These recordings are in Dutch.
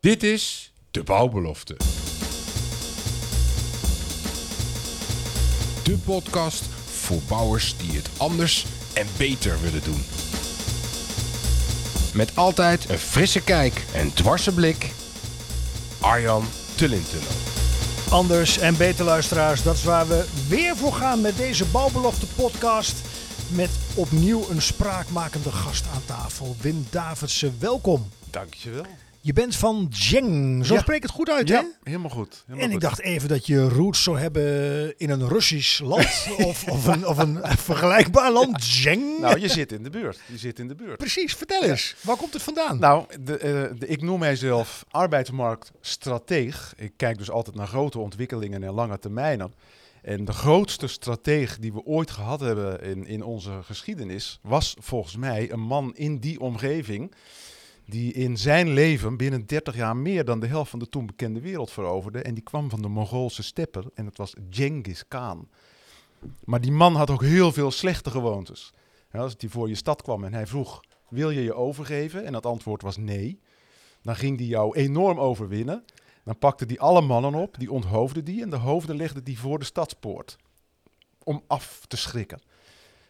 Dit is de bouwbelofte. De podcast voor bouwers die het anders en beter willen doen. Met altijd een frisse kijk en dwarse blik. Arjan Tullintunnel. Anders en beter luisteraars, dat is waar we weer voor gaan met deze Bouwbelofte podcast. Met opnieuw een spraakmakende gast aan tafel. Wim Davidsen, welkom. Dankjewel. Je bent van Zheng, zo Ja. spreek ik het goed uit hè? Ja, helemaal goed. Helemaal En ik goed. dacht even dat je roots zou hebben in een Russisch land of, of, een, of een vergelijkbaar land. Zheng. Nou, je zit in de buurt. Je zit in de buurt. Precies, vertel eens. Waar komt het vandaan? Nou, de, eh, de- ik noem mijzelf arbeidsmarktstrateeg. Ik kijk dus altijd naar grote ontwikkelingen en lange termijnen. En de grootste strateeg die we ooit gehad hebben in, in onze geschiedenis was volgens mij een man in die omgeving. Die in zijn leven binnen 30 jaar meer dan de helft van de toen bekende wereld veroverde. En die kwam van de Mongoolse steppen en het was Genghis Khan. Maar die man had ook heel veel slechte gewoontes. Als hij voor je stad kwam en hij vroeg, wil je je overgeven? En het antwoord was nee. Dan ging hij jou enorm overwinnen. Dan pakte hij alle mannen op, die onthoofde die en de hoofden legde die voor de stadspoort. Om af te schrikken.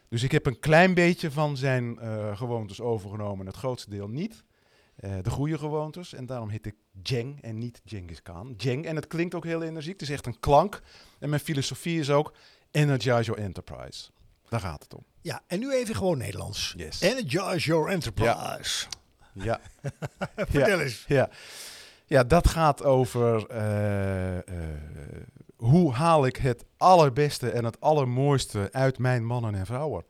Dus ik heb een klein beetje van zijn eh, gewoontes overgenomen, het grootste deel niet. Eh, de goede gewoontes. En daarom heet ik Jeng en niet Genghis Khan. Jeng, en het klinkt ook heel energiek. Het is echt een klank. En mijn filosofie is ook energize your enterprise. Daar gaat het om. Ja, en nu even gewoon Nederlands. Yes. Energize your enterprise. Ja. Vertel eens. Ja. ja, dat gaat over eh, eh, hoe haal ik het allerbeste en het allermooiste uit mijn mannen en vrouwen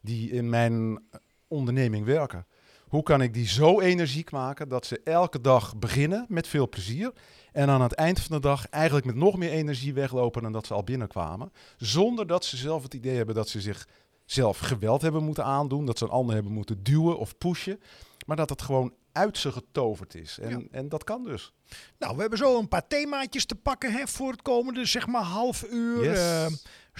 die in mijn onderneming werken. Hoe kan ik die zo energiek maken dat ze elke dag beginnen met veel plezier en aan het eind van de dag eigenlijk met nog meer energie weglopen dan dat ze al binnenkwamen, zonder dat ze zelf het idee hebben dat ze zich zelf geweld hebben moeten aandoen, dat ze een ander hebben moeten duwen of pushen, maar dat het gewoon uit ze getoverd is. En, Ja. en dat kan dus. Nou, we hebben zo een paar themaatjes te pakken hè, voor het komende, zeg maar, half uur. Yes. Eh,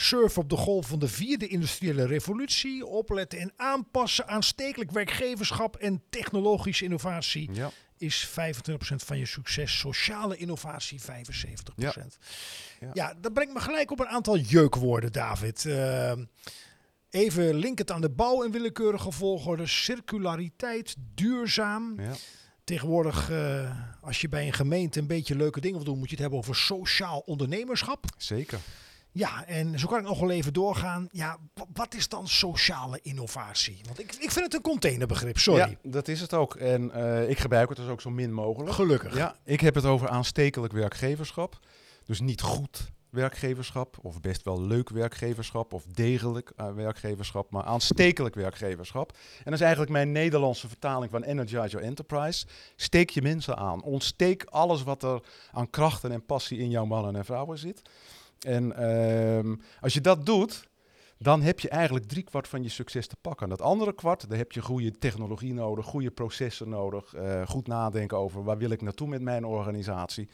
surf op de golf van de vierde industriële revolutie. Opletten en aanpassen. Aanstekelijk werkgeverschap en technologische innovatie Ja. is 25% van je succes. Sociale innovatie 75%. Ja, Ja. dat brengt me gelijk op een aantal jeukwoorden, David. Eh, even linkend aan de bouw in willekeurige volgorde. Circulariteit, duurzaam. Ja. Tegenwoordig, eh, als je bij een gemeente een beetje leuke dingen wil doen, moet je het hebben over sociaal ondernemerschap. Zeker. Ja, en zo kan ik nog wel even doorgaan. Ja, wa- wat is dan sociale innovatie? Want ik, ik vind het een containerbegrip, sorry. Ja, dat is het ook. En eh, ik gebruik het dus ook zo min mogelijk. Gelukkig. Ja, ik heb het over aanstekelijk werkgeverschap. Dus niet goed werkgeverschap, of best wel leuk werkgeverschap, of degelijk eh, werkgeverschap, maar aanstekelijk werkgeverschap. En dat is eigenlijk mijn Nederlandse vertaling van Energize Your Enterprise. Steek je mensen aan. Ontsteek alles wat er aan krachten en passie in jouw mannen en vrouwen zit. En ehm, als je dat doet, dan heb je eigenlijk driekwart van je succes te pakken. Dat andere kwart, daar heb je goede technologie nodig, goede processen nodig, eh, goed nadenken over waar wil ik naartoe met mijn organisatie.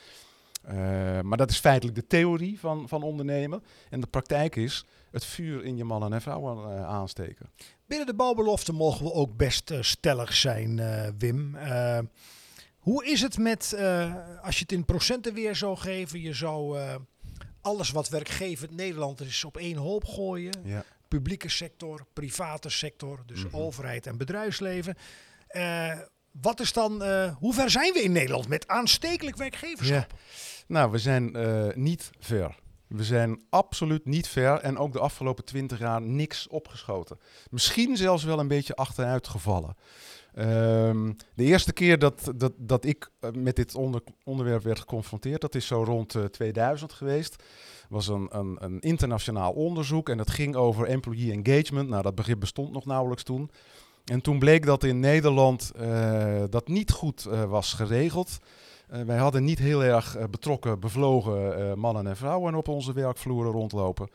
Eh, maar dat is feitelijk de theorie van, van ondernemen. En de praktijk is het vuur in je mannen en vrouwen eh, aansteken. Binnen de bouwbelofte mogen we ook best stellig zijn, Wim. Hoe is het met, als je het in procenten weer zou geven, je zou alles wat werkgevend Nederland is op één hoop gooien. Ja. Publieke sector, private sector, dus Mhm. overheid en bedrijfsleven. Eh, wat is dan, eh, hoe ver zijn we in Nederland met aanstekelijk werkgeverschap? Nou, we zijn eh, niet ver. We zijn absoluut niet ver en ook de afgelopen twintig jaar niks opgeschoten. Misschien zelfs wel een beetje achteruit gevallen. Ehm, de eerste keer dat, dat, dat ik eh, met dit onder, onderwerp werd geconfronteerd, dat is zo rond eh, 2000 geweest, was een, een, een internationaal onderzoek en dat ging over employee engagement. Nou, dat begrip bestond nog nauwelijks toen. En toen bleek dat in Nederland eh, dat niet goed eh, was geregeld. Eh, wij hadden niet heel erg eh, betrokken, bevlogen eh, mannen en vrouwen op onze werkvloeren rondlopen.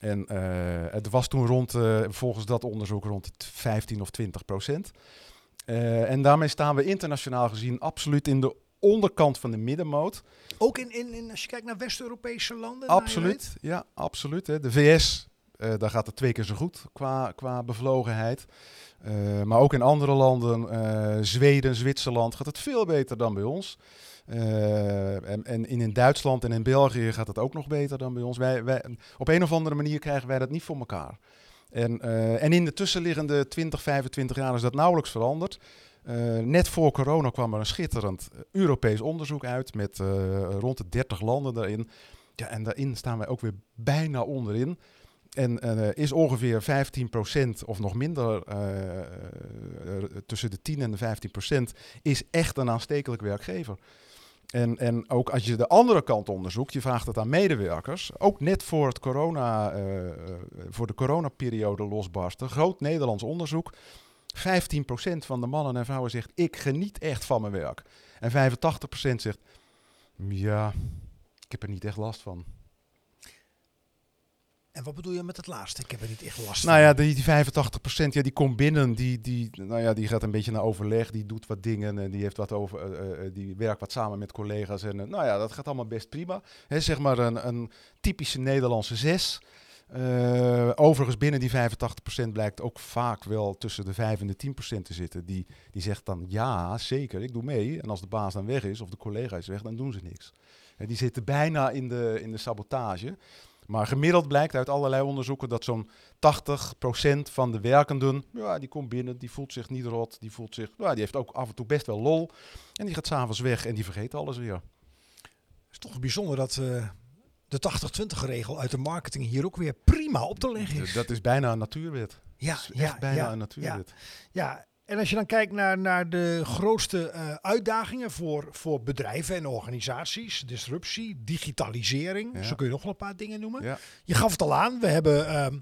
En eh, het was toen rond, eh, volgens dat onderzoek, rond het 15 of 20 procent. Eh, en daarmee staan we internationaal gezien absoluut in de onderkant van de middenmoot. Ook in, in, in, als je kijkt naar West-Europese landen? Absoluut, ja, absoluut. Hè. De VS Eh, daar gaat het twee keer zo goed qua, qua bevlogenheid. Eh, maar ook in andere landen, Zweden, Zwitserland, gaat het veel beter dan bij ons. En, en in, in Duitsland en in België gaat het ook nog beter dan bij ons. Wij, wij, op een of andere manier krijgen wij dat niet voor elkaar. En, eh, en in de tussenliggende 20, 25 jaar is dat nauwelijks veranderd. Eh, net voor corona kwam er een schitterend eh, Europees onderzoek uit met rond de 30 landen daarin. Ja, en daarin staan wij ook weer bijna onderin. En is ongeveer 15% of nog minder, tussen de 10 en de 15% is echt een aanstekelijk werkgever. En, en ook als je de andere kant onderzoekt, je vraagt het aan medewerkers, ook net voor, het corona, eh, voor de coronaperiode losbarsten, groot Nederlands onderzoek, 15% van de mannen en vrouwen zegt, ik geniet echt van mijn werk. En 85% zegt, ja, ik heb er niet echt last van. En wat bedoel je met het laatste? Ik heb er niet echt last Nou van. ja, die, die 85% ja, die komt binnen, die, die, nou ja, die gaat een beetje naar overleg, die doet wat dingen, en die, heeft wat over, eh, eh, die werkt wat samen met collega's. En eh, nou ja, dat gaat allemaal best prima. Hè, zeg maar een, een typische Nederlandse 6. Eh, overigens binnen die 85% blijkt ook vaak wel tussen de 5 en de 10% te zitten. Die, die zegt dan ja, zeker, ik doe mee. En als de baas dan weg is of de collega is weg, dan doen ze niks. Hè, die zitten bijna in de, in de sabotage. Maar gemiddeld blijkt uit allerlei onderzoeken dat zo'n 80% van de werkenden, ja, die komt binnen, die voelt zich niet rot, die voelt zich, ja, die heeft ook af en toe best wel lol. En die gaat s'avonds weg en die vergeet alles weer. Het is toch bijzonder dat eh, de 80-20 regel uit de marketing hier ook weer prima op te leggen is. Dat is bijna een natuurwet. ja, Dat is echt bijna ja, een natuurwet. Ja, en als je dan kijkt naar, naar de grootste eh, uitdagingen voor, voor bedrijven en organisaties, disruptie, digitalisering, Ja. zo kun je nog wel een paar dingen noemen. Ja. Je gaf het al aan, we hebben ehm,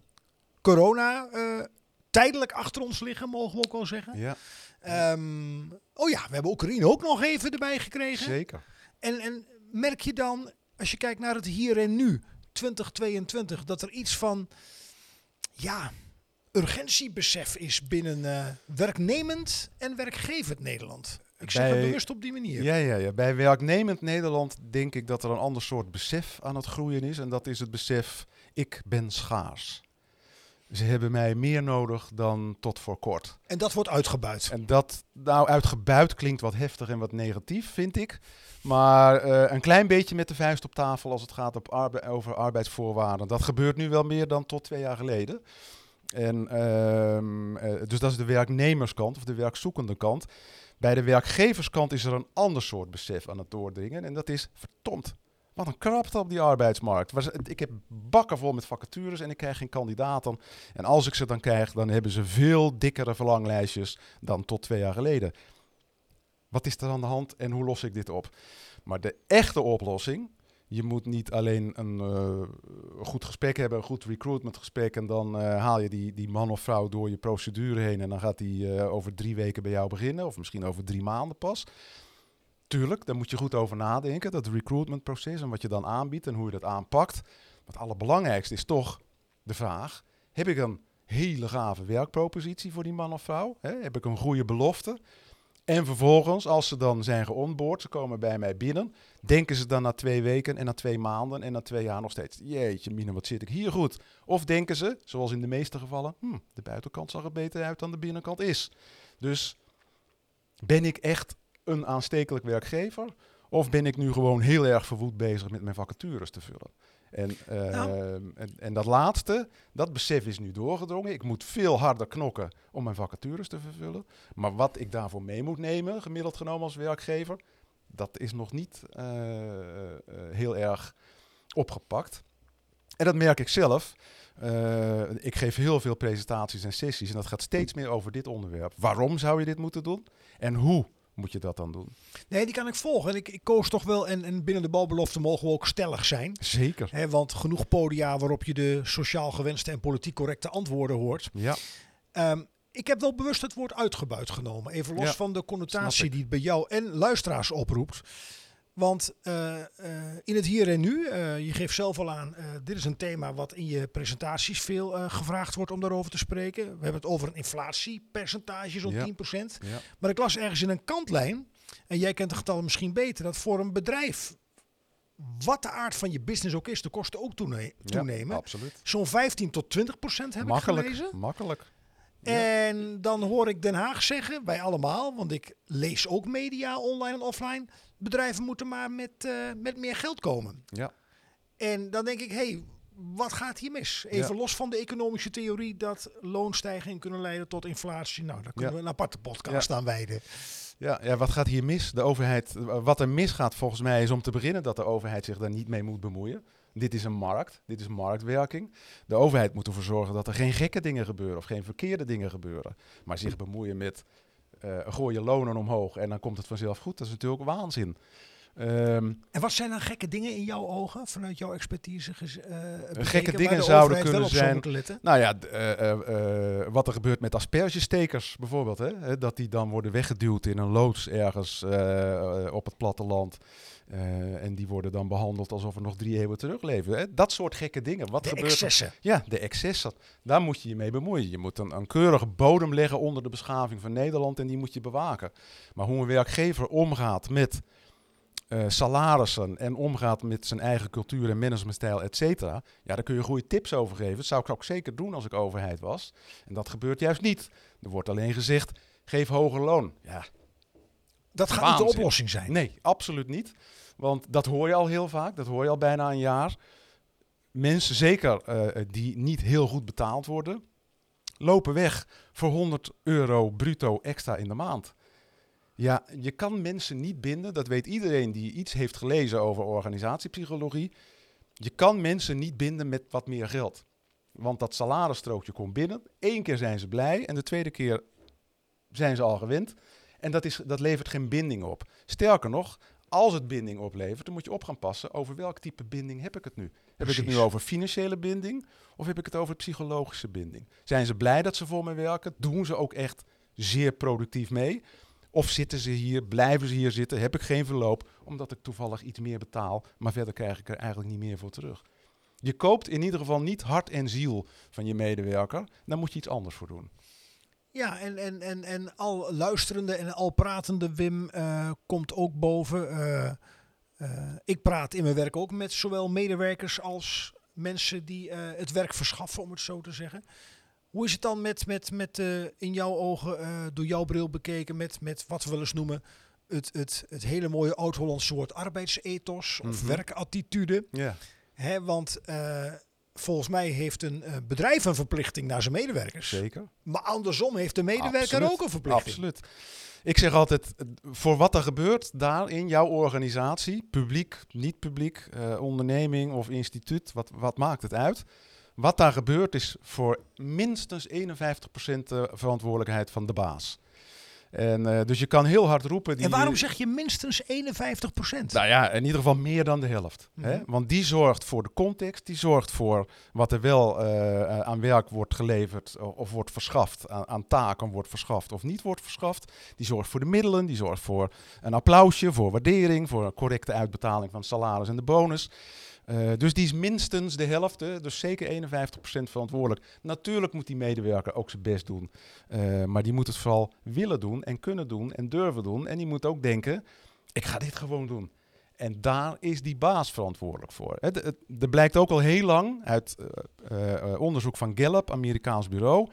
corona eh, tijdelijk achter ons liggen, mogen we ook wel zeggen. Ja, Ehm, oh ja, we hebben Oekraïne ook nog even erbij gekregen. zeker. En, en merk je dan, als je kijkt naar het hier en nu, 2022, dat er iets van, ja, urgentiebesef is binnen eh, werknemend en werkgevend Nederland? Ik zeg het bewust op die manier. Ja, ja, ja. Bij werknemend Nederland denk ik dat er een ander soort besef aan het groeien is. En dat is het besef, ik ben schaars. Ze hebben mij meer nodig dan tot voor kort. En dat wordt uitgebuit. En dat, nou, uitgebuit klinkt wat heftig en wat negatief, vind ik. Maar eh, een klein beetje met de vuist op tafel als het gaat op arbe- over arbeidsvoorwaarden. Dat gebeurt nu wel meer dan tot twee jaar geleden. En, ehm, eh, dus dat is de werknemerskant of de werkzoekende kant. Bij de werkgeverskant is er een ander soort besef aan het doordringen. En dat is, verdomd, wat een krapte op die arbeidsmarkt. Ik heb bakken vol met vacatures en ik krijg geen kandidaten. En als ik ze dan krijg, dan hebben ze veel dikkere verlanglijstjes dan tot twee jaar geleden. Wat is er aan de hand en hoe los ik dit op? Maar de echte oplossing, je moet niet alleen een eh, goed gesprek hebben, een goed recruitment gesprek en dan eh, haal je die, die man of vrouw door je procedure heen en dan gaat die eh, over drie weken bij jou beginnen of misschien over drie maanden pas. Tuurlijk, daar moet je goed over nadenken, dat recruitmentproces en wat je dan aanbiedt en hoe je dat aanpakt. Maar het allerbelangrijkste is toch de vraag, heb ik een hele gave werkpropositie voor die man of vrouw? Hè? Heb ik een goede belofte? En vervolgens, als ze dan zijn geonboard, ze komen bij mij binnen, denken ze dan na twee weken en na twee maanden en na twee jaar nog steeds, jeetje mine, wat zit ik hier goed? Of denken ze, zoals in de meeste gevallen, hm, de buitenkant zag er beter uit dan de binnenkant is. Dus ben ik echt een aanstekelijk werkgever? Of ben ik nu gewoon heel erg verwoed bezig met mijn vacatures te vullen? En, Nou. en, en dat laatste, dat besef is nu doorgedrongen. Ik moet veel harder knokken om mijn vacatures te vervullen. Maar wat ik daarvoor mee moet nemen, gemiddeld genomen als werkgever, dat is nog niet eh, eh, heel erg opgepakt. En dat merk ik zelf. Eh, ik geef heel veel presentaties en sessies en dat gaat steeds meer over dit onderwerp. Waarom zou je dit moeten doen? En hoe moet je dat dan doen? Nee, die kan ik volgen. En ik, ik koos toch wel, en, en binnen de balbelofte mogen we ook stellig zijn. Zeker. Hè, want genoeg podia waarop je de sociaal gewenste en politiek correcte antwoorden hoort. Ja, Ehm, ik heb wel bewust het woord uitgebuit genomen. Even los Ja, van de connotatie die het bij jou en luisteraars oproept. Want eh, eh, in het hier en nu, eh, je geeft zelf al aan, dit is een thema wat in je presentaties veel gevraagd wordt om daarover te spreken. We hebben het over een inflatiepercentage, zo'n Ja. 10%. ja. Maar ik las ergens in een kantlijn, en jij kent de getallen misschien beter, dat voor een bedrijf wat de aard van je business ook is, de kosten ook toene- toenemen. absoluut. Zo'n 15 tot 20 procent heb makkelijk, ik gelezen. makkelijk. En dan hoor ik Den Haag zeggen, wij allemaal, want ik lees ook media online en offline. Bedrijven moeten maar met, eh, met meer geld komen. Ja. En dan denk ik, hé, hey, wat gaat hier mis? Even los van de economische theorie dat loonstijgingen kunnen leiden tot inflatie. Nou, daar kunnen Ja. we een aparte podcast aan wijden. Ja, ja, wat gaat hier mis? De overheid, wat er misgaat volgens mij is om te beginnen dat de overheid zich daar niet mee moet bemoeien. Dit is een markt, dit is marktwerking. De overheid moet ervoor zorgen dat er geen gekke dingen gebeuren of geen verkeerde dingen gebeuren. Maar zich bemoeien met eh gooi je lonen omhoog en dan komt het vanzelf goed, dat is natuurlijk waanzin. Ehm, En wat zijn dan gekke dingen in jouw ogen, vanuit jouw expertise? eh, bekeken, gekke dingen de zouden kunnen zijn-? Nou ja, wat er gebeurt met aspergestekers bijvoorbeeld. Hè? Dat die dan worden weggeduwd in een loods ergens op het platteland. Eh, en die worden dan behandeld alsof er nog drie eeuwen terugleven. Hè? Dat soort gekke dingen. Wat De gebeurt er? excessen. Ja, de excessen. Daar moet je je mee bemoeien. Je moet een, een keurige bodem leggen onder de beschaving van Nederland en die moet je bewaken. Maar hoe een werkgever omgaat met eh, salarissen en omgaat met zijn eigen cultuur en managementstijl, et cetera. Ja, daar kun je goede tips over geven. Dat zou ik ook zeker doen als ik overheid was. En dat gebeurt juist niet. Er wordt alleen gezegd, geef hoger loon. Ja, Dat gaat niet de oplossing zijn. Nee, absoluut niet. Want dat hoor je al heel vaak. Dat hoor je al bijna een jaar. Mensen, zeker eh, die niet heel goed betaald worden, lopen weg voor 100 euro bruto extra in de maand. Ja, je kan mensen niet binden. Dat weet iedereen die iets heeft gelezen over organisatiepsychologie. Je kan mensen niet binden met wat meer geld. Want dat salarisstrookje komt binnen. Eén keer zijn ze blij en de tweede keer zijn ze al gewend. En dat, is, dat levert geen binding op. Sterker nog, als het binding oplevert, dan moet je op gaan passen over welk type binding heb ik het nu. Heb ik het nu over financiële binding of heb ik het over psychologische binding? Zijn ze blij dat ze voor me werken? Doen ze ook echt zeer productief mee? Of zitten ze hier, blijven ze hier zitten, heb ik geen verloop, omdat ik toevallig iets meer betaal, maar verder krijg ik er eigenlijk niet meer voor terug. Je koopt in ieder geval niet hart en ziel van je medewerker, daar moet je iets anders voor doen. Ja, en, en, en, en al luisterende en al pratende Wim eh, komt ook boven. eh, eh, ik praat in mijn werk ook met zowel medewerkers als mensen die het werk verschaffen, om het zo te zeggen. Hoe is het dan met, met, met in jouw ogen, door jouw bril bekeken, met, met wat we wel eens noemen het, het, het hele mooie oud-Hollandse woord arbeidsethos of Mhm. werkattitude? Ja, Hè, want volgens mij heeft een eh, bedrijf een verplichting naar zijn medewerkers. zeker. Maar andersom heeft de medewerker Absoluut. ook een verplichting. Absoluut. Ik zeg altijd, eh, voor wat er gebeurt daar in jouw organisatie, publiek, niet publiek, eh, onderneming of instituut, wat, wat maakt het uit? Wat daar gebeurt is voor minstens 51% de verantwoordelijkheid van de baas. En, eh, dus je kan heel hard roepen. Die, En waarom zeg je minstens 51 procent? Nou ja, in ieder geval meer dan de helft. hè? Mhm. Want die zorgt voor de context, die zorgt voor wat er wel eh, eh, aan werk wordt geleverd of wordt verschaft, aan, aan taken wordt verschaft of niet wordt verschaft. Die zorgt voor de middelen, die zorgt voor een applausje, voor waardering, voor een correcte uitbetaling van salaris en de bonus. Eh, dus die is minstens de helft, dus zeker 51% verantwoordelijk. Natuurlijk moet die medewerker ook zijn best doen, eh, maar die moet het vooral willen doen en kunnen doen en durven doen. En die moet ook denken, ik ga dit gewoon doen. En daar is die baas verantwoordelijk voor. Er blijkt ook al heel lang uit eh, onderzoek van Gallup, Amerikaans bureau.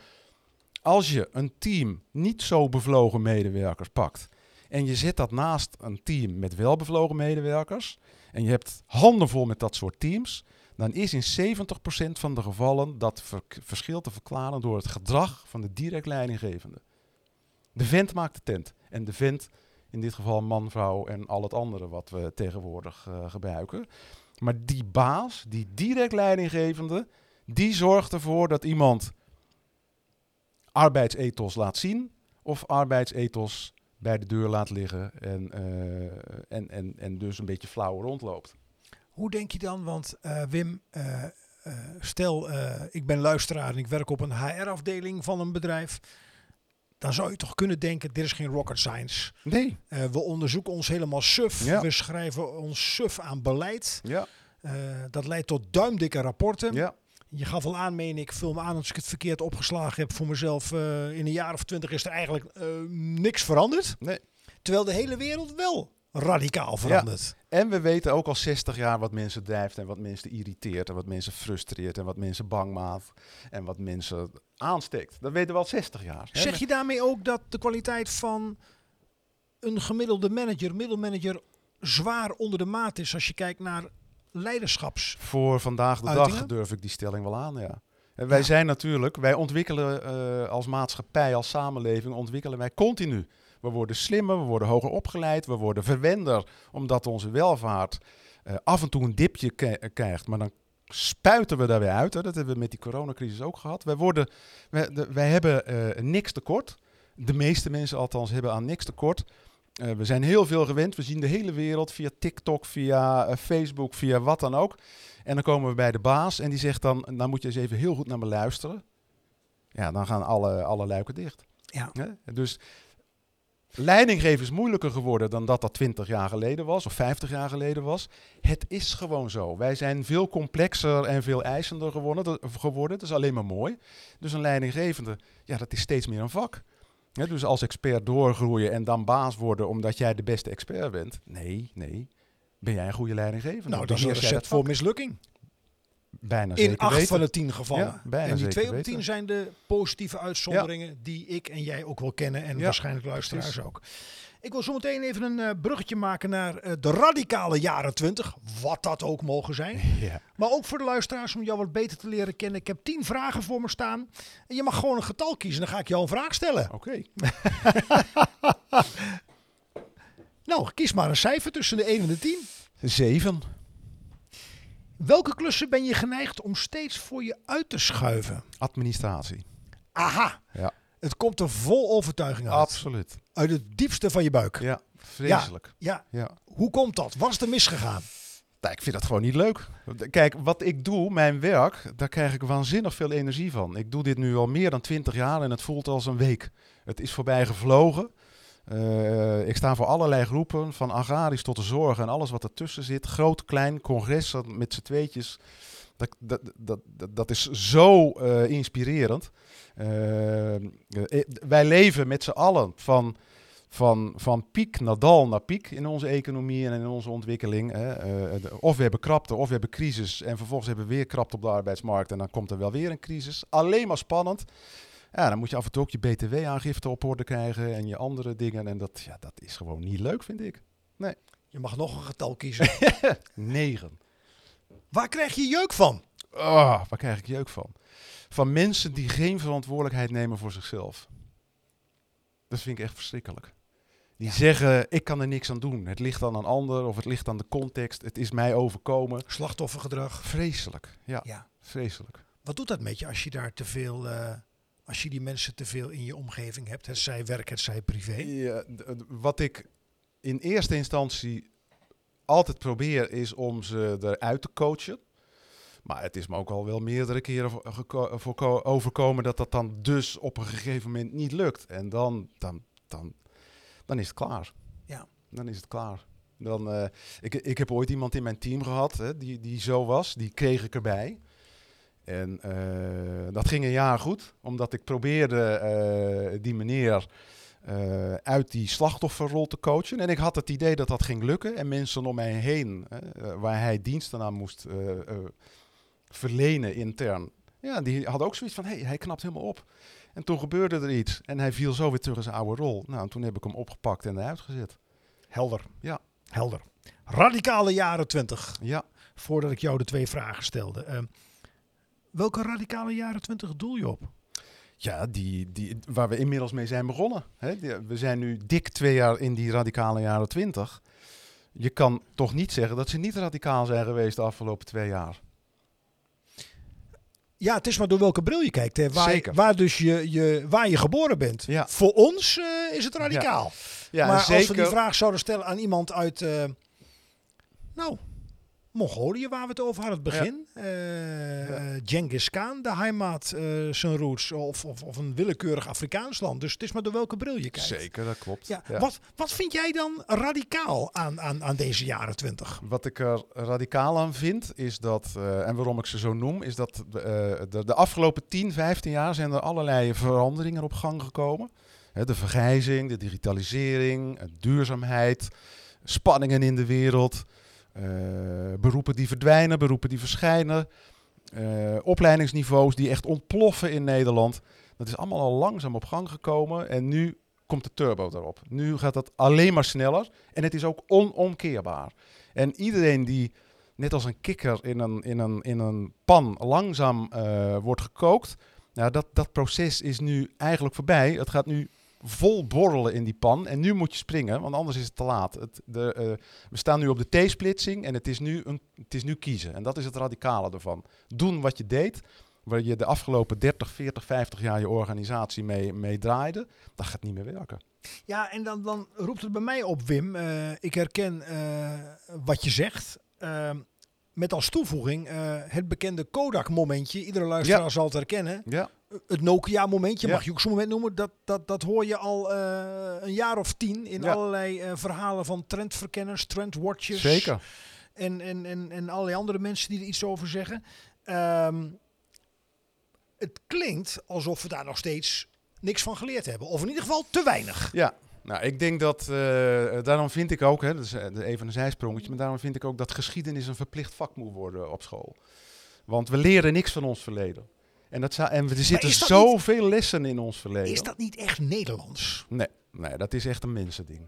Als je een team niet zo bevlogen medewerkers pakt en je zet dat naast een team met wel bevlogen medewerkers en je hebt handen vol met dat soort teams, dan is in 70% van de gevallen dat ver- verschil te verklaren door het gedrag van de direct leidinggevende. De vent maakt de tent. En de vent, in dit geval man, vrouw en al het andere wat we tegenwoordig eh, gebruiken. Maar die baas, die direct leidinggevende, die zorgt ervoor dat iemand arbeidsethos laat zien of arbeidsethos bij de deur laat liggen en, eh, en, en, en dus een beetje flauw rondloopt. Hoe denk je dan? Want eh, Wim, eh, stel ik ben luisteraar en ik werk op een HR-afdeling van een bedrijf. Dan zou je toch kunnen denken, dit is geen rocket science. Nee. We onderzoeken ons helemaal suf. Ja. We schrijven ons suf aan beleid. Ja, dat leidt tot duimdikke rapporten. ja. Je gaf al aan, meen ik, vul me aan als ik het verkeerd opgeslagen heb voor mezelf. eh, in een jaar of twintig is er eigenlijk eh, niks veranderd. Nee. Terwijl de hele wereld wel radicaal veranderd. En we weten ook al 60 jaar wat mensen drijft en wat mensen irriteert en wat mensen frustreert en wat mensen bang maakt en wat mensen aansteekt. Dat weten we al 60 jaar. hè. Zeg je daarmee ook dat de kwaliteit van een gemiddelde manager, middelmanager, zwaar onder de maat is als je kijkt naar leiderschaps? Voor vandaag de dag durf ik die stelling wel aan, ja. En wij Ja. zijn natuurlijk, wij ontwikkelen eh, als maatschappij, als samenleving, ontwikkelen wij continu. We worden slimmer, we worden hoger opgeleid, we worden verwender, omdat onze welvaart eh, af en toe een dipje ke- krijgt. Maar dan spuiten we daar weer uit. Hè. Dat hebben we met die coronacrisis ook gehad. Wij, worden, wij, de- wij hebben eh, niks tekort. De meeste mensen althans hebben aan niks tekort. Eh, we zijn heel veel gewend. We zien de hele wereld via TikTok, via eh, Facebook, via wat dan ook. En dan komen we bij de baas en die zegt dan, dan moet je eens even heel goed naar me luisteren. Ja, dan gaan alle, alle luiken dicht. Ja. Hè? Dus leidinggeven is moeilijker geworden dan dat dat 20 jaar geleden was of 50 jaar geleden was. Het is gewoon zo. Wij zijn veel complexer en veel eisender geworden. Dat, geworden. dat is alleen maar mooi. Dus een leidinggevende, ja, dat is steeds meer een vak. Hè, dus als expert doorgroeien en dan baas worden omdat jij de beste expert bent. Nee, nee. Ben jij een goede leidinggevende? Nou, dat is een recept voor mislukking. Bijna In zeker acht weten. van de tien gevallen. Ja, bijna en die twee op tien zijn de positieve uitzonderingen die ik en jij ook wel kennen. En Ja, waarschijnlijk luisteraars precies. ook. Ik wil zo meteen even een eh, bruggetje maken naar eh, de radicale jaren 20. Wat dat ook mogen zijn. Ja. Maar ook voor de luisteraars om jou wat beter te leren kennen. Ik heb tien vragen voor me staan. En je mag gewoon een getal kiezen. Dan ga ik jou een vraag stellen. Oké. Nou, kies maar een cijfer tussen de 1 en de 10. Zeven. Welke klussen ben je geneigd om steeds voor je uit te schuiven? Administratie. Aha, Ja. Het komt er vol overtuiging uit. Absoluut. Uit het diepste van je buik. Ja, vreselijk. Ja, Ja. hoe komt dat? Wat is er misgegaan? Nou, ik vind dat gewoon niet leuk. Kijk, wat ik doe, mijn werk, daar krijg ik waanzinnig veel energie van. Ik doe dit nu al meer dan twintig jaar en het voelt als een week. Het is voorbij gevlogen. Eh, ik sta voor allerlei groepen, van agrarisch tot de zorg en alles wat ertussen zit. Groot, klein, congressen met z'n tweetjes. Dat, dat, dat, is zo eh, inspirerend. Eh, eh, wij leven met z'n allen van, van, van piek naar dal naar piek in onze economie en in onze ontwikkeling. Hè. Of we hebben krapte, of we hebben crisis. En vervolgens hebben we weer krapte op de arbeidsmarkt. En dan komt er wel weer een crisis. Alleen maar spannend. Ja, dan moet je af en toe ook je btw-aangifte op orde krijgen en je andere dingen. En dat, ja, dat is gewoon niet leuk, vind ik. Je mag nog een getal kiezen. Negen. Waar krijg je jeuk van? Ah, waar krijg ik jeuk van? Van mensen die geen verantwoordelijkheid nemen voor zichzelf. Dat vind ik echt verschrikkelijk. Die Ja. zeggen, ik kan er niks aan doen. Het ligt aan een ander of het ligt aan de context. Het is mij overkomen. Slachtoffergedrag. Vreselijk. Ja, Ja. vreselijk. Wat doet dat met je als je daar te veel, eh, als je die mensen te veel in je omgeving hebt? Het zij werk, het zij privé. Ja, wat ik in eerste instantie altijd probeer is om ze eruit te coachen. Maar het is me ook al wel meerdere keren vo- geko- voorko- overkomen dat dat dan dus op een gegeven moment niet lukt. En dan, dan, dan, dan is het klaar. Ja. Dan is het klaar. Dan, eh, ik, ik heb ooit iemand in mijn team gehad hè, die, die zo was. Die kreeg ik erbij. En eh, dat ging een jaar goed, omdat ik probeerde eh, die meneer eh, uit die slachtofferrol te coachen. En ik had het idee dat dat ging lukken. En mensen om mij heen, eh, waar hij diensten aan moest eh, verlenen intern, ja, die hadden ook zoiets van, hey, hij knapt helemaal op. En toen gebeurde er iets en hij viel zo weer terug in zijn oude rol. Nou, en toen heb ik hem opgepakt en eruit gezet. Helder. Ja. Helder. Radicale jaren 20. Ja, Voordat ik jou de twee vragen stelde. Ehm, welke radicale jaren 20 doel je op? Ja die, die, waar we inmiddels mee zijn begonnen. Hè? Die- we zijn nu dik twee jaar in die radicale jaren twintig. Je kan toch niet zeggen dat ze niet radicaal zijn geweest de afgelopen twee jaar. Ja, het is maar door welke bril je kijkt. Hè. Waar, Zeker. waar, dus je, je, waar je geboren bent. Ja. Voor ons eh, is het radicaal. Ja, maar zeker. als we die vraag zouden stellen aan iemand uit, eh, nou, Mongolië, waar we het over hadden, het begin. eh, Genghis Khan, de heimat, eh, zijn roots. Of, of, of een willekeurig Afrikaans land. Dus het is maar door welke bril je kijkt. Zeker, dat klopt. Ja, Ja. Wat, wat vind jij dan radicaal aan, aan, aan deze jaren twintig? Wat ik er radicaal aan vind, is dat, eh, en waarom ik ze zo noem, is dat eh, de, de afgelopen 10, 15 jaar zijn er allerlei veranderingen op gang gekomen. De vergrijzing, de digitalisering, duurzaamheid, spanningen in de wereld, eh, beroepen die verdwijnen, beroepen die verschijnen, opleidingsniveaus die echt ontploffen in Nederland. Dat is allemaal al langzaam op gang gekomen en nu komt de turbo erop. Nu gaat dat alleen maar sneller en het is ook onomkeerbaar. En iedereen die net als een kikker in een, in een, in een pan langzaam eh, wordt gekookt, nou, dat, dat proces is nu eigenlijk voorbij. Het gaat nu vol borrelen in die pan. En nu moet je springen, want anders is het te laat. Het, de, eh, we staan nu op de T-splitsing en het is, nu een, het is nu kiezen. En dat is het radicale ervan. Doen wat je deed, waar je de afgelopen 30, 40, 50 jaar je organisatie mee, mee draaide. Dat gaat niet meer werken. Ja, en dan, dan roept het bij mij op, Wim. Eh, ik herken eh, wat je zegt. Met als toevoeging het bekende Kodak-momentje. Iedere luisteraar Ja. zal het herkennen. Ja, Het Nokia-momentje, Ja. mag je ook zo'n moment noemen. Dat, dat, dat hoor je al eh, een jaar of tien in Ja. allerlei eh, verhalen van trendverkenners, trendwatchers. zeker. En, en, en, en allerlei andere mensen die er iets over zeggen. Ehm, het klinkt alsof we daar nog steeds niks van geleerd hebben. Of in ieder geval te weinig. Ja, nou, ik denk dat, eh, daarom vind ik ook, hè, dat is even een zijsprongetje, maar daarom vind ik ook dat geschiedenis een verplicht vak moet worden op school. Want we leren niks van ons verleden. En, dat zou, en er zitten zoveel lessen in ons verleden. Is dat niet echt Nederlands? Nee, nee, dat is echt een mensending.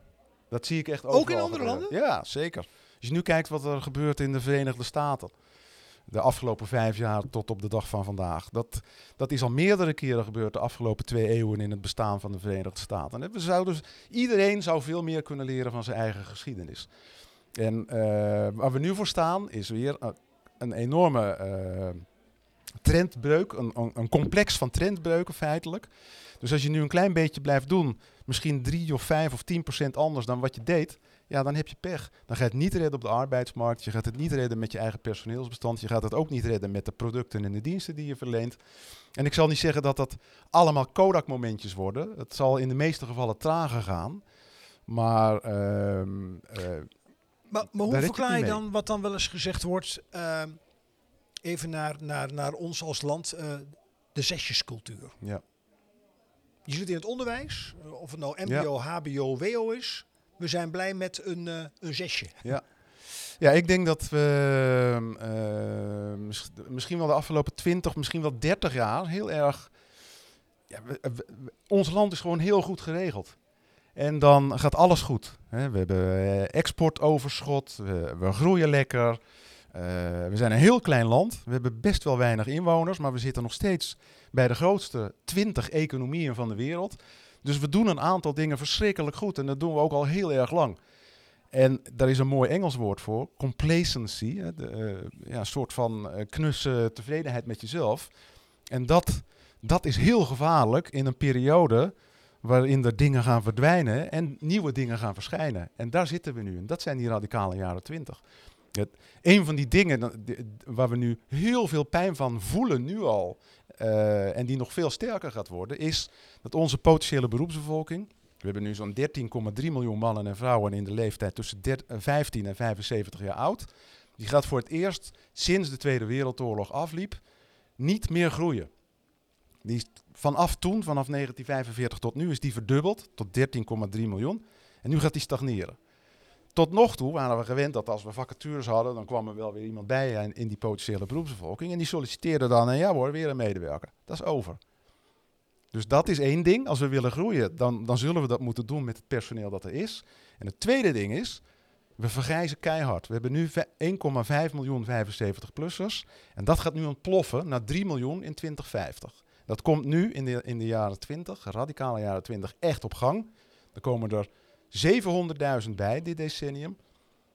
Dat zie ik echt Ook in overal andere landen? Ja, zeker. Als je nu kijkt wat er gebeurt in de Verenigde Staten. De afgelopen vijf jaar tot op de dag van vandaag. Dat, dat is al meerdere keren gebeurd de afgelopen twee eeuwen in het bestaan van de Verenigde Staten. En we zouden, dus- iedereen zou veel meer kunnen leren van zijn eigen geschiedenis. En eh, waar we nu voor staan is weer een, een enorme eh, trendbreuk. Een, een, een complex van trendbreuken feitelijk. Dus als je nu een klein beetje blijft doen, misschien 3 of 5 of 10 procent anders dan wat je deed, ja, dan heb je pech. Dan ga je het niet redden op de arbeidsmarkt, je gaat het niet redden met je eigen personeelsbestand, je gaat het ook niet redden met de producten en de diensten die je verleent. En ik zal niet zeggen dat dat allemaal Kodak-momentjes worden. Het zal in de meeste gevallen trager gaan. Maar ehm, eh, Maar, maar hoe je verklaar je dan wat dan wel eens gezegd wordt, ehm, even naar, naar, naar ons als land, eh, de zesjescultuur? ja. Je zit in het onderwijs, eh, of het nou mbo, hbo, wo is. We zijn blij met een, eh, een zesje. Ja, ik denk dat we mis- misschien wel de afgelopen 20, misschien wel 30 jaar heel erg. Ja, we- we- we- ons land is gewoon heel goed geregeld. En dan gaat alles goed. Hè. We hebben exportoverschot, we, we groeien lekker. Eh, we zijn een heel klein land. We hebben best wel weinig inwoners, maar we zitten nog steeds bij de grootste 20 economieën van de wereld. Dus we doen een aantal dingen verschrikkelijk goed en dat doen we ook al heel erg lang. En daar is een mooi Engels woord voor, complacency. De, eh, ja, een soort van eh, knusse tevredenheid met jezelf. En dat, dat is heel gevaarlijk in een periode waarin er dingen gaan verdwijnen en nieuwe dingen gaan verschijnen. En daar zitten we nu in. Dat zijn die radicale jaren twintig. Een van die dingen waar we nu heel veel pijn van voelen, nu al, eh, en die nog veel sterker gaat worden, is dat onze potentiële beroepsbevolking, we hebben nu zo'n 13,3 miljoen mannen en vrouwen in de leeftijd tussen der- eh, 15 en 75 jaar oud. Die gaat voor het eerst sinds de Tweede Wereldoorlog afliep niet meer groeien. Vanaf toen, vanaf 1945 tot nu, is die verdubbeld tot 13,3 miljoen. En nu gaat die stagneren. Tot nog toe waren we gewend dat als we vacatures hadden, dan kwam er wel weer iemand bij in, die potentiële beroepsbevolking. En die solliciteerde dan, en ja hoor, weer een medewerker. Dat is over. Dus dat is één ding. Als we willen groeien, dan, dan zullen we dat moeten doen met het personeel dat er is. En het tweede ding is, we vergrijzen keihard. We hebben nu ve- 1,5 miljoen 75-plussers. En dat gaat nu ontploffen naar 3 miljoen in 2050. Dat komt nu in de, in de jaren 20, radicale jaren 20, echt op gang. Er komen er 700.000 bij dit decennium.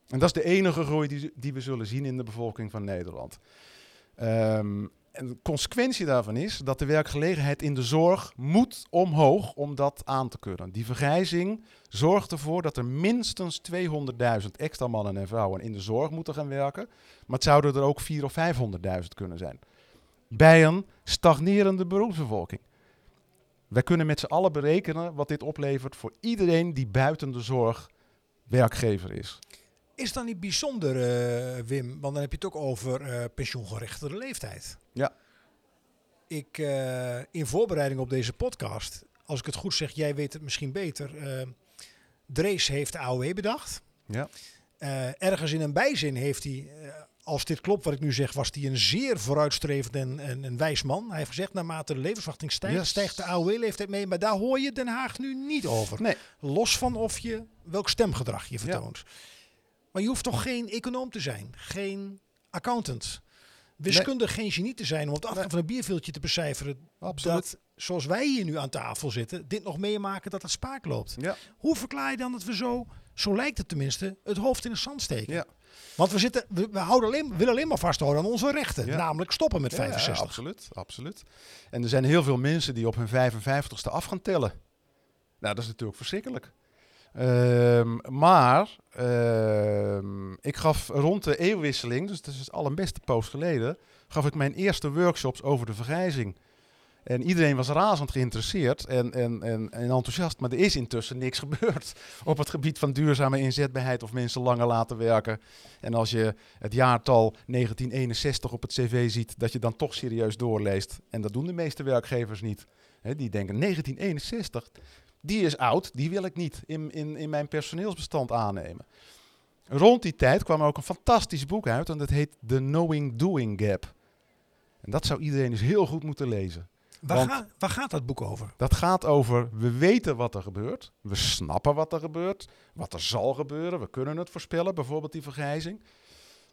En dat is de enige groei die, die we zullen zien in de bevolking van Nederland. Ehm, en de consequentie daarvan is dat de werkgelegenheid in de zorg moet omhoog om dat aan te kunnen. Die vergrijzing zorgt ervoor dat er minstens 200.000 extra mannen en vrouwen in de zorg moeten gaan werken. Maar het zouden er ook 400.000 of 500.000 kunnen zijn. Bij een stagnerende beroepsbevolking. Wij kunnen met z'n allen berekenen wat dit oplevert voor iedereen die buiten de zorg werkgever is. Is dan niet bijzonder, eh, Wim? Want dan heb je het ook over eh pensioengerechtigde leeftijd. Ja. Ik, eh, in voorbereiding op deze podcast, als ik het goed zeg, jij weet het misschien beter. Drees heeft de AOW bedacht. Ja. Ergens in een bijzin heeft hij, als dit klopt wat ik nu zeg, was hij een zeer vooruitstrevend en, en een wijs man. Hij heeft gezegd, naarmate de levensverwachting stijgt, Yes. stijgt de AOW-leeftijd mee. Maar daar hoor je Den Haag nu niet over. Nee. Los van of je welk stemgedrag je Ja. vertoont. Maar je hoeft toch geen econoom te zijn, geen accountant. Wiskundig geen genie te zijn om op de achterkant van een bierveeltje te becijferen Absoluut. dat, zoals wij hier nu aan tafel zitten, dit nog meemaken dat het spaak loopt. Ja. Hoe verklaar je dan dat we zo, zo lijkt het tenminste, het hoofd in de zand steken? Ja. Want we, zitten, we, we houden alleen, we willen alleen maar vasthouden aan onze rechten. Ja. Namelijk stoppen met Ja, 65. absoluut, absoluut. En er zijn heel veel mensen die op hun 55ste af gaan tellen. Nou, dat is natuurlijk verschrikkelijk. Ehm, maar ehm, ik gaf rond de eeuwwisseling, dus dat is al een beste poos geleden, gaf ik mijn eerste workshops over de vergrijzing. En iedereen was razend geïnteresseerd en, en, en, en enthousiast, maar er is intussen niks gebeurd op het gebied van duurzame inzetbaarheid of mensen langer laten werken. En als je het jaartal 1961 op het cv ziet, dat je dan toch serieus doorleest. En dat doen de meeste werkgevers niet. Die denken 1961, die is oud, die wil ik niet in, in, in mijn personeelsbestand aannemen. Rond die tijd kwam ook een fantastisch boek uit en dat heet The Knowing Doing Gap. En dat zou iedereen dus heel goed moeten lezen. Waar, Want- ga- waar gaat dat boek over? Dat gaat over, we weten wat er gebeurt. We snappen wat er gebeurt. Wat er zal gebeuren. We kunnen het voorspellen, bijvoorbeeld die vergrijzing.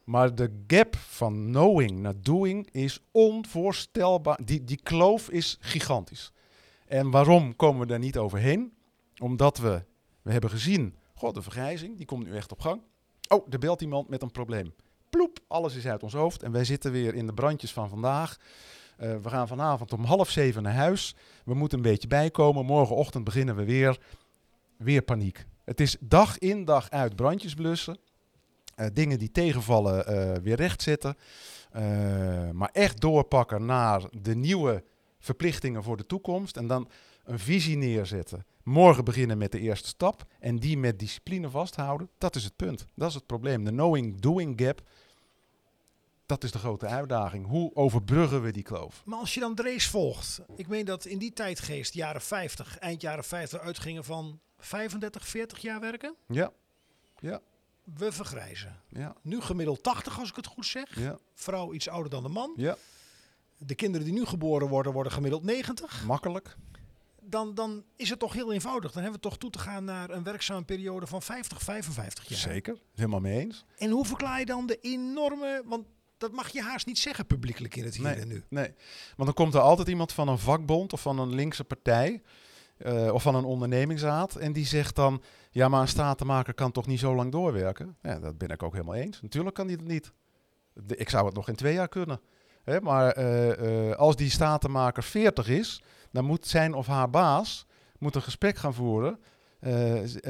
Maar de gap van knowing naar doing is onvoorstelbaar. Die, die kloof is gigantisch. En waarom komen we daar niet overheen? Omdat we, we hebben gezien, god, de vergrijzing, die komt nu echt op gang. Oh, er belt iemand met een probleem. Ploep, alles is uit ons hoofd. En wij zitten weer in de brandjes van vandaag. Eh, we gaan vanavond om half zeven naar huis. We moeten een beetje bijkomen. Morgenochtend beginnen we weer. Weer paniek. Het is dag in dag uit brandjes blussen. Eh, dingen die tegenvallen eh, weer rechtzetten. Maar echt doorpakken naar de nieuwe verplichtingen voor de toekomst. En dan een visie neerzetten. Morgen beginnen met de eerste stap. En die met discipline vasthouden. Dat is het punt. Dat is het probleem. De knowing-doing gap. Dat is de grote uitdaging. Hoe overbruggen we die kloof? Maar als je dan Drees volgt. Ik meen dat in die tijdgeest, jaren 50, eind jaren 50, uitgingen van 35, 40 jaar werken. Ja, We vergrijzen. ja, Nu gemiddeld 80 als ik het goed zeg. ja, Vrouw iets ouder dan de man. ja. De kinderen die nu geboren worden, worden gemiddeld 90. Makkelijk. Dan, dan is het toch heel eenvoudig. Dan hebben we toch toe te gaan naar een werkzame periode van 50, 55 jaar. Zeker. Helemaal mee eens. En hoe verklaar je dan de enorme... Want dat mag je haast niet zeggen publiekelijk in het hier Nee. en nu. Nee, want dan komt er altijd iemand van een vakbond of van een linkse partij eh, of van een ondernemingsraad en die zegt dan, ja maar een statenmaker kan toch niet zo lang doorwerken? Ja, dat ben ik ook helemaal eens. Natuurlijk kan die dat niet. De- ik zou het nog in twee jaar kunnen. Hè, maar eh, eh, als die statenmaker 40 is, dan moet zijn of haar baas moet een gesprek gaan voeren.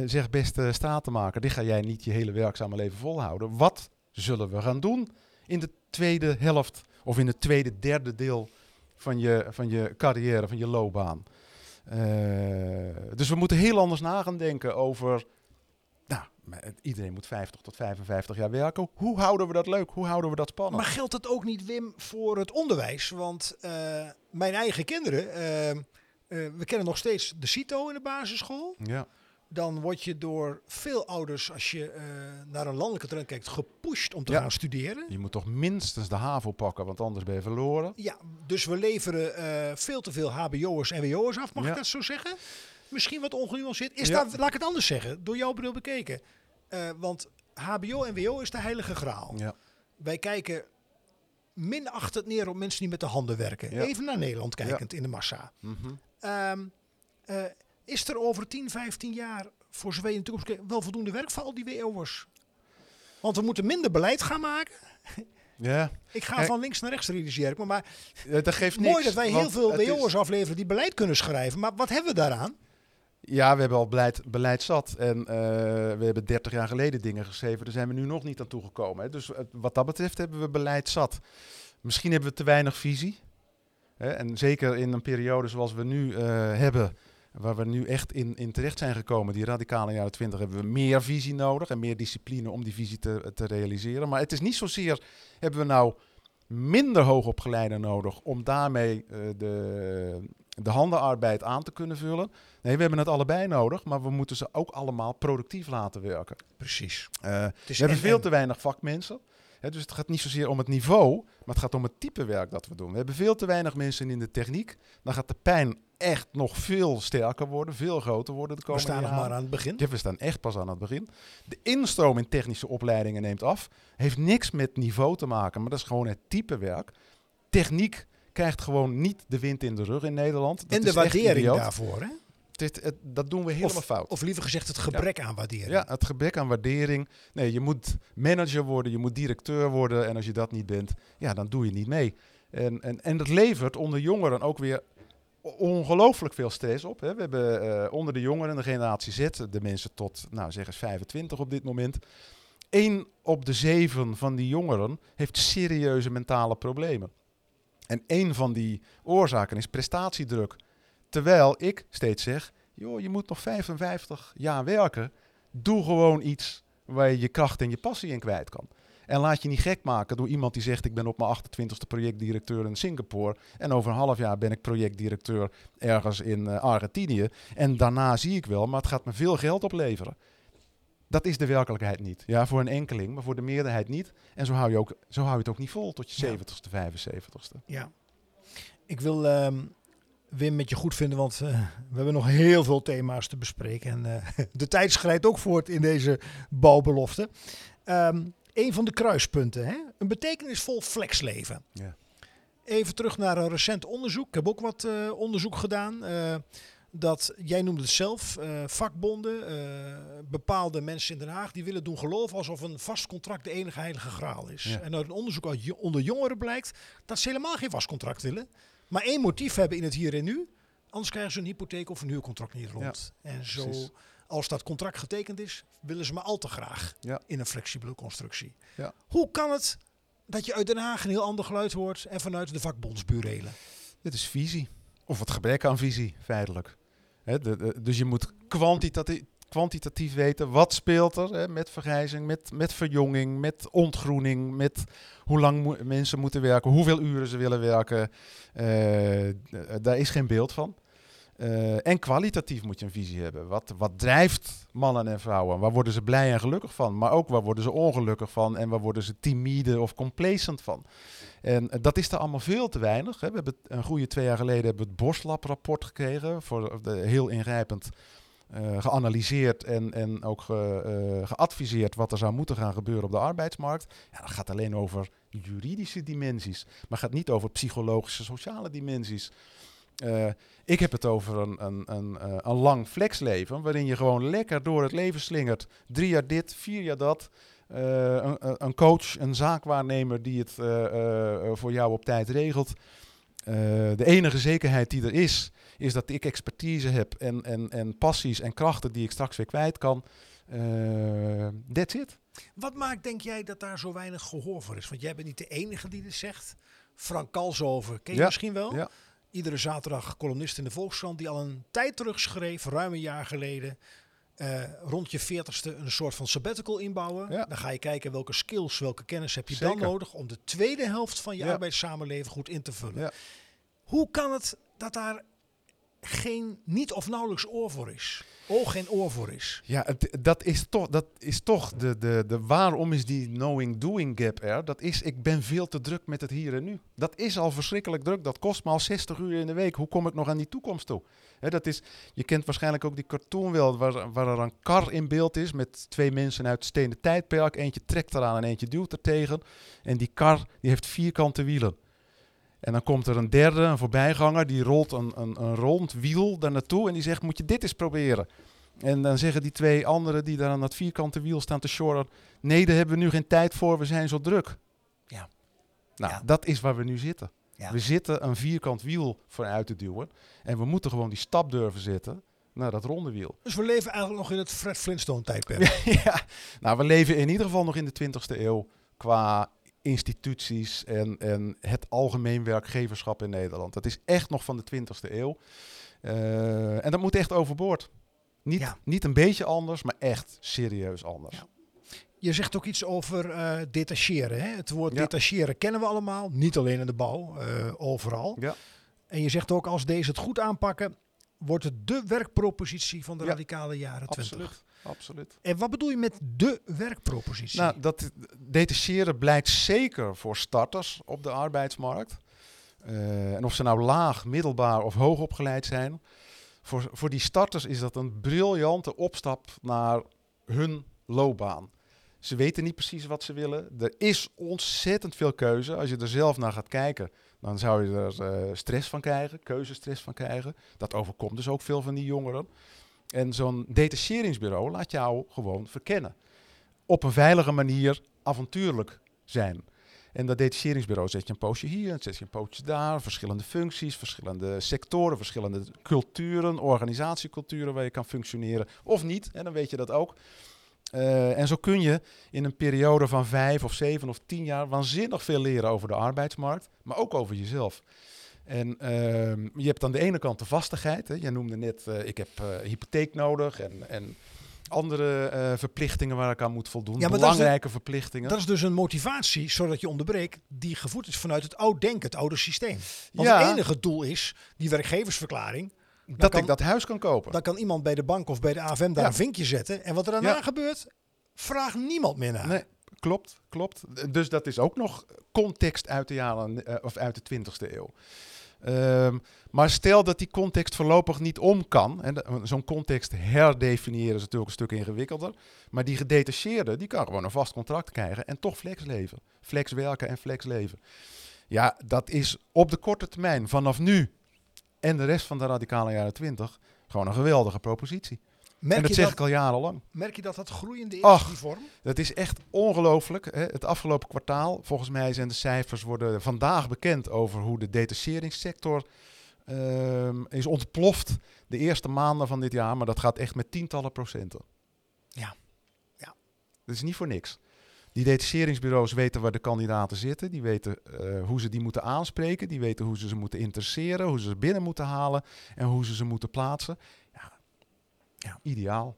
Zeg beste statenmaker, dit ga jij niet je hele werkzame leven volhouden. Wat zullen we gaan doen in de tweede helft of in het tweede, derde deel van je, van je carrière, van je loopbaan. Eh, dus we moeten heel anders na gaan denken over. Nou, iedereen moet 50 tot 55 jaar werken. Hoe houden we dat leuk? Hoe houden we dat spannend? Maar geldt dat ook niet, Wim, voor het onderwijs? Want eh, mijn eigen kinderen, eh, we kennen nog steeds de CITO in de basisschool. ja, Dan word je door veel ouders, als je eh, naar een landelijke trend kijkt, gepusht om te Ja. gaan studeren. je moet toch minstens de HAVO pakken, want anders ben je verloren. Ja, dus we leveren eh, veel te veel HBO'ers en WO'ers af, mag Ja. ik dat zo zeggen? Misschien wat ongenuanceerd. Is Ja. dat, laat ik het anders zeggen, door jouw bril bekeken. Eh, want HBO en WO is de heilige graal. Ja. Wij kijken minachtend neer op mensen die met de handen werken. Even naar Nederland kijkend in de massa. Eh, is er over 10, 15 jaar voor zover je in de toekomst wel voldoende werk voor al die WO'ers? Want we moeten minder beleid gaan maken. Ja, Ik ga Kijk. van links naar rechts realiseer ik me. Maar dat geeft niks. mooi dat wij heel veel WO'ers afleveren die beleid kunnen schrijven. Maar wat hebben we daaraan? Ja, we hebben al beleid, beleid zat. En eh, we hebben 30 jaar geleden dingen geschreven. Daar zijn we nu nog niet aan toegekomen. Hè. Dus eh, wat dat betreft hebben we beleid zat. Misschien hebben we te weinig visie. Hè. En zeker in een periode zoals we nu eh, hebben, waar we nu echt in, in terecht zijn gekomen, die radicale jaren 20, hebben we meer visie nodig en meer discipline om die visie te, te realiseren. Maar het is niet zozeer, hebben we nou minder hoogopgeleiden nodig om daarmee eh, de, de handenarbeid aan te kunnen vullen. Nee, we hebben het allebei nodig, maar we moeten ze ook allemaal productief laten werken. Precies. Uh, we hebben en- veel te weinig vakmensen. Hè, dus het gaat niet zozeer om het niveau, maar het gaat om het type werk dat we doen. We hebben veel te weinig mensen in de techniek. Dan gaat de pijn echt nog veel sterker worden, veel groter worden de We komende staan nog maar aan het begin. Ja, we staan echt pas aan het begin. De instroom in technische opleidingen neemt af. Heeft niks met niveau te maken, maar dat is gewoon het type werk. Techniek krijgt gewoon niet de wind in de rug in Nederland. Dat En de waardering daarvoor. Hè? Dit, het- dat doen we helemaal Of, fout. of liever gezegd het gebrek aan waardering. Ja, het gebrek aan waardering. Nee, je moet manager worden, je moet directeur worden. En als je dat niet bent, ja, dan doe je niet mee. En, en, en dat levert onder jongeren ook weer ongelooflijk veel stress op. Hè. We hebben eh, onder de jongeren, de generatie Z, de mensen tot, nou zeg eens 25 op dit moment. Eén op de zeven van die jongeren heeft serieuze mentale problemen. En één van die oorzaken is prestatiedruk. Terwijl ik steeds zeg, joh, je moet nog 55 jaar werken. Doe gewoon iets waar je je kracht en je passie in kwijt kan. En laat je niet gek maken door iemand die zegt: Ik ben op mijn 28ste projectdirecteur in Singapore. En over een half jaar ben ik projectdirecteur ergens in eh, Argentinië. En daarna zie ik wel, maar het gaat me veel geld opleveren. Dat is de werkelijkheid niet. Ja, voor een enkeling, maar voor de meerderheid niet. En zo hou je, ook, zo hou je het ook niet vol tot je Ja. 70ste, 75ste. Ja. Ik wil ehm, Wim met je goed vinden, want eh, we hebben nog heel veel thema's te bespreken. En eh, de tijd schrijdt ook voort in deze bouwbelofte. Ehm een van de kruispunten, hè? een betekenisvol flexleven. Ja. Even terug naar een recent onderzoek. Ik heb ook wat eh, onderzoek gedaan. eh, dat, jij noemde het zelf, eh, vakbonden, bepaalde mensen in Den Haag, die willen doen geloven alsof een vast contract de enige heilige graal is. Ja. En uit een onderzoek onder jongeren blijkt dat ze helemaal geen vast contract willen. Maar één motief hebben in het hier en nu. Anders krijgen ze een hypotheek of een huurcontract niet rond. en zo, precies. Als dat contract getekend is, willen ze maar al te graag Ja. in een flexibele constructie. Ja. Hoe kan het dat je uit Den Haag een heel ander geluid hoort en vanuit de vakbondsburelen? Dit is visie. Of het gebrek aan visie, feitelijk. Hè, de- de- dus je moet kwantitatief, kwantitatief weten wat speelt er hè, met vergrijzing, met, met verjonging, met ontgroening, met hoe lang mo- mensen moeten werken, hoeveel uren ze willen werken. Eh, daar is geen beeld van. Eh, en kwalitatief moet je een visie hebben. Wat, wat drijft mannen en vrouwen? Waar worden ze blij en gelukkig van? Maar ook waar worden ze ongelukkig van? En waar worden ze timide of complacent van? En eh, dat is er allemaal veel te weinig. Hè. We hebben een goede twee jaar geleden hebben we het Borslab-rapport gekregen. Voor de, heel ingrijpend eh, geanalyseerd en, en ook ge- eh, geadviseerd wat er zou moeten gaan gebeuren op de arbeidsmarkt. Ja, dat gaat alleen over juridische dimensies, maar gaat niet over psychologische, sociale dimensies. Eh, ik heb het over een, een, een, eh, een lang flexleven, waarin je gewoon lekker door het leven slingert. Drie jaar dit, vier jaar dat. Eh, een, een- coach, een zaakwaarnemer die het voor jou op tijd regelt. De enige zekerheid die er is, is dat ik expertise heb en, en, en passies en krachten die ik straks weer kwijt kan. That's it. Wat maakt, denk jij, dat daar zo weinig gehoor voor is? Want jij bent niet de enige die dit zegt. Frank Kalsover, ken je Ja, misschien wel? ja. Iedere zaterdag columnist in de Volkskrant, die al een tijd terug schreef, ruim een jaar geleden. eh, rond je veertigste een soort van sabbatical inbouwen. Ja. Dan ga je kijken welke skills, welke kennis heb je Zeker. dan nodig om de tweede helft van je Ja. arbeidssamenleving goed in te vullen. Ja. Hoe kan het dat daar geen, niet of nauwelijks oor voor is? Oog en oor voor is. Ja, dat is toch, dat is toch de, de, de waarom is die knowing-doing gap er? Dat is, ik ben veel te druk met het hier en nu. Dat is al verschrikkelijk druk. Dat kost me al 60 uur in de week. Hoe kom ik nog aan die toekomst toe? Hè, dat is, je kent waarschijnlijk ook die cartoon wel, waar, waar er een kar in beeld is met twee mensen uit het stenen tijdperk. Eentje trekt eraan en eentje duwt er tegen. En die kar die heeft vierkante wielen. En dan komt er een derde, een voorbijganger, die rolt een, een, een rond wiel daar naartoe en die zegt, moet je dit eens proberen? En dan zeggen die twee anderen die daar aan dat vierkante wiel staan te shoren, nee, daar hebben we nu geen tijd voor, we zijn zo druk. Ja. Nou, Ja. dat is waar we nu zitten. Ja. We zitten een vierkant wiel vooruit te duwen en we moeten gewoon die stap durven zetten naar dat ronde wiel. Dus we leven eigenlijk nog in het Fred Flintstone tijdperk. ja, nou, we leven in ieder geval nog in de 20e eeuw qua instituties en, en het algemeen werkgeverschap in Nederland. Dat is echt nog van de 20e eeuw. Eh, en dat moet echt overboord. Niet, Ja. niet een beetje anders, maar echt serieus anders. Ja. Je zegt ook iets over eh, detacheren. Hè? Het woord Ja. detacheren kennen we allemaal. Niet alleen in de bouw, eh, overal. Ja. En je zegt ook, als deze het goed aanpakken, wordt het de werkpropositie van de radicale jaren 20. Absoluut. Absoluut. En wat bedoel je met de werkpropositie? Nou, dat detacheren blijkt zeker voor starters op de arbeidsmarkt. Eh, en of ze nou laag, middelbaar of hoog opgeleid zijn. Voor, voor die starters is dat een briljante opstap naar hun loopbaan. Ze weten niet precies wat ze willen. Er is ontzettend veel keuze. Als je er zelf naar gaat kijken, dan zou je er eh, stress van krijgen, keuzestress van krijgen. Dat overkomt dus ook veel van die jongeren. En zo'n detacheringsbureau laat jou gewoon verkennen. Op een veilige manier avontuurlijk zijn. En dat detacheringsbureau zet je een poosje hier, zet je een poosje daar. Verschillende functies, verschillende sectoren, verschillende culturen, organisatieculturen waar je kan functioneren. Of niet, en dan weet je dat ook. Uh, en zo kun je in een periode van vijf of zeven of tien jaar waanzinnig veel leren over de arbeidsmarkt, maar ook over jezelf. En uh, je hebt aan de ene kant de vastigheid. Hè. Jij noemde net, uh, ik heb uh, hypotheek nodig en, en andere uh, verplichtingen waar ik aan moet voldoen. Ja, Belangrijke dat verplichtingen. Dat is dus een motivatie, zodat je onderbreekt, die gevoed is vanuit het oud denken, het oude systeem. Want ja. het enige doel is die werkgeversverklaring. Dat kan, ik dat huis kan kopen. Dan kan iemand bij de bank of bij de AFM daar ja. een vinkje zetten. En wat er daarna gebeurt, vraagt niemand meer naar. Nee, klopt, klopt. Dus dat is ook nog context uit de jaren uh, of uit de 20e eeuw. Um, maar stel dat die context voorlopig niet om kan. Zo'n context herdefiniëren is natuurlijk een stuk ingewikkelder. Maar die gedetacheerde, die kan gewoon een vast contract krijgen en toch flex leven. Flex werken en flex leven. Ja, dat is op de korte termijn, vanaf nu en de rest van de radicale jaren 20, gewoon een geweldige propositie. Merk en dat zeg dat, ik al jarenlang. Merk je dat dat groeiende is, die vorm? Dat is echt ongelooflijk. Het afgelopen kwartaal, volgens mij zijn de cijfers worden vandaag bekend over hoe de detacheringssector um, is ontploft de eerste maanden van dit jaar. Maar dat gaat echt met tientallen procenten. Ja. ja. Dat is niet voor niks. Die detacheringsbureaus weten waar de kandidaten zitten. Die weten uh, hoe ze die moeten aanspreken. Die weten hoe ze ze moeten interesseren. Hoe ze ze binnen moeten halen. En hoe ze ze moeten plaatsen. Ja, ideaal.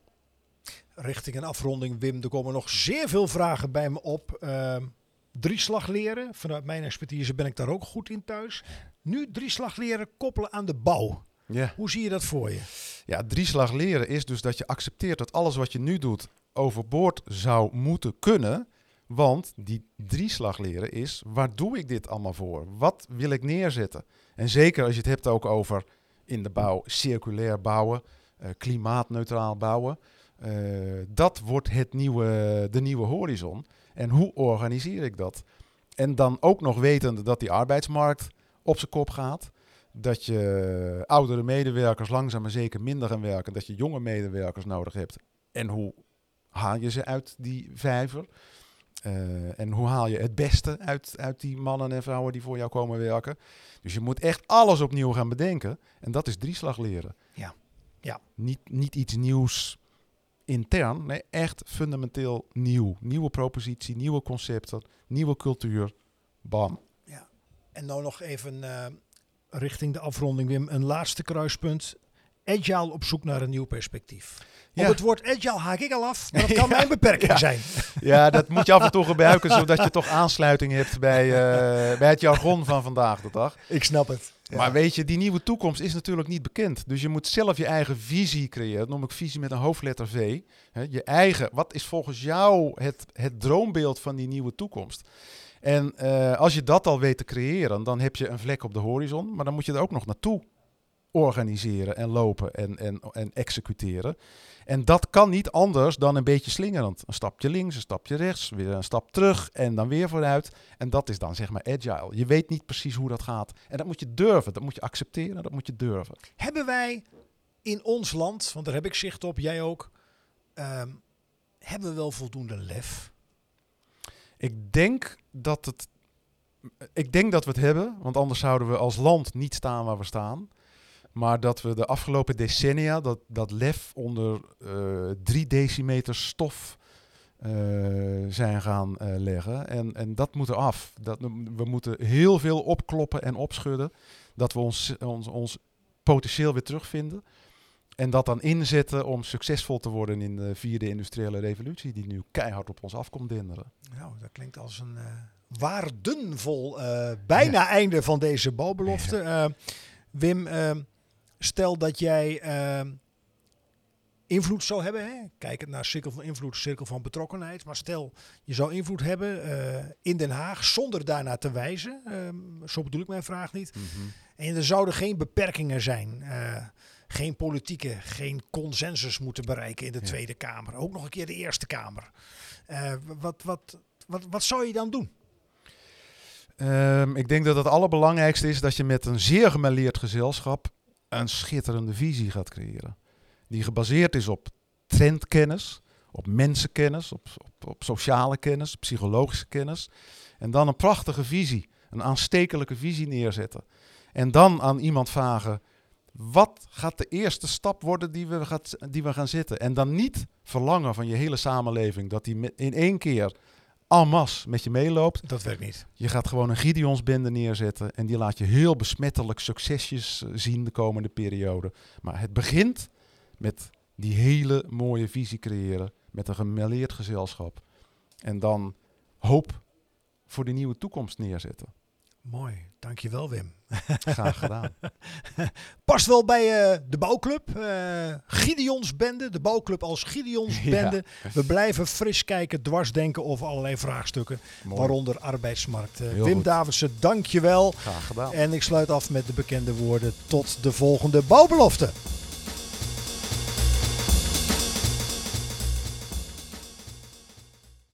Richting een afronding, Wim. Er komen nog zeer veel vragen bij me op. Uh, drie slag leren. Vanuit mijn expertise ben ik daar ook goed in thuis. Nu drie slag leren koppelen aan de bouw. Ja. Hoe zie je dat voor je? Ja, drie slag leren is dus dat je accepteert dat alles wat je nu doet overboord zou moeten kunnen. Want die drieslag leren is, waar doe ik dit allemaal voor? Wat wil ik neerzetten? En zeker als je het hebt ook over in de bouw circulair bouwen, klimaatneutraal bouwen. Uh, dat wordt het nieuwe, de nieuwe horizon. En hoe organiseer ik dat? En dan ook nog wetende dat die arbeidsmarkt op zijn kop gaat. Dat je oudere medewerkers langzaam maar zeker minder gaan werken. Dat je jonge medewerkers nodig hebt. En hoe haal je ze uit die vijver? Uh, en hoe haal je het beste uit, uit die mannen en vrouwen die voor jou komen werken? Dus je moet echt alles opnieuw gaan bedenken. En dat is drieslag leren. Ja. Ja. Niet, niet iets nieuws intern. Nee, echt fundamenteel nieuw. Nieuwe propositie, nieuwe concepten, nieuwe cultuur. Bam. Ja. En nou nog even uh, richting de afronding, Wim. Een laatste kruispunt. Agile op zoek naar een nieuw perspectief. Ja. Op het woord agile haak ik al af, maar dat kan mijn beperking ja. zijn. Ja, dat moet je af en toe gebruiken, zodat je toch aansluiting hebt bij, uh, bij het jargon van vandaag de dag. Ik snap het. Maar weet je, die nieuwe toekomst is natuurlijk niet bekend. Dus je moet zelf je eigen visie creëren. Dat noem ik visie met een hoofdletter V. Je eigen, wat is volgens jou het, het droombeeld van die nieuwe toekomst? En uh, als je dat al weet te creëren, dan heb je een vlek op de horizon. Maar dan moet je er ook nog naartoe organiseren en lopen en, en, en executeren. En dat kan niet anders dan een beetje slingerend. Een stapje links, een stapje rechts, weer een stap terug en dan weer vooruit. En dat is dan zeg maar agile. Je weet niet precies hoe dat gaat. En dat moet je durven, dat moet je accepteren, dat moet je durven. Hebben wij in ons land, want daar heb ik zicht op, jij ook, um, hebben we wel voldoende lef? Ik denk dat het. Ik denk dat we het hebben, want anders zouden we als land niet staan waar we staan. Maar dat we de afgelopen decennia dat, dat lef onder uh, drie decimeter stof uh, zijn gaan uh, leggen. En, en dat moet eraf. Dat, we moeten heel veel opkloppen en opschudden. Dat we ons, ons, ons potentieel weer terugvinden. En dat dan inzetten om succesvol te worden in de vierde industriële revolutie, die nu keihard op ons afkomt denderen. Nou, dat klinkt als een waardenvol bijna ja. einde van deze bouwbelofte. Ja. Wim, stel dat jij ehm, invloed zou hebben. Hè? Kijkend naar cirkel van invloed, cirkel van betrokkenheid. Maar stel, je zou invloed hebben eh, in Den Haag zonder daarna te wijzen. Ehm, zo bedoel ik mijn vraag niet. Mhm. En er zouden geen beperkingen zijn. eh, geen politieke, geen consensus moeten bereiken in de Ja. Tweede Kamer. Ook nog een keer de Eerste Kamer. Eh, wat, wat, wat, wat zou je dan doen? Ehm, ik denk dat het allerbelangrijkste is dat je met een zeer gemêleerd gezelschap een schitterende visie gaat creëren. Die gebaseerd is op trendkennis, op mensenkennis, op, op, op sociale kennis, psychologische kennis. En dan een prachtige visie, een aanstekelijke visie neerzetten. En dan aan iemand vragen, wat gaat de eerste stap worden die we, gaat, die we gaan zetten? En dan niet verlangen van je hele samenleving dat die in één keer en masse met je meeloopt. Dat werkt niet. Je gaat gewoon een Gideonsbende neerzetten en die laat je heel besmettelijk succesjes eh, zien de komende periode. Maar het begint met die hele mooie visie creëren, met een gemêleerd gezelschap. En dan hoop voor de nieuwe toekomst neerzetten. Mooi, dankjewel Wim. Graag gedaan. Past wel bij eh, de bouwclub. eh Gideonsbende, de bouwclub als Gideonsbende. We blijven fris kijken, dwarsdenken over allerlei vraagstukken. Mooi. Waaronder arbeidsmarkt. Eh, Wim goed. Davidsen, dankjewel. Graag gedaan. En ik sluit af met de bekende woorden. Tot de volgende bouwbelofte.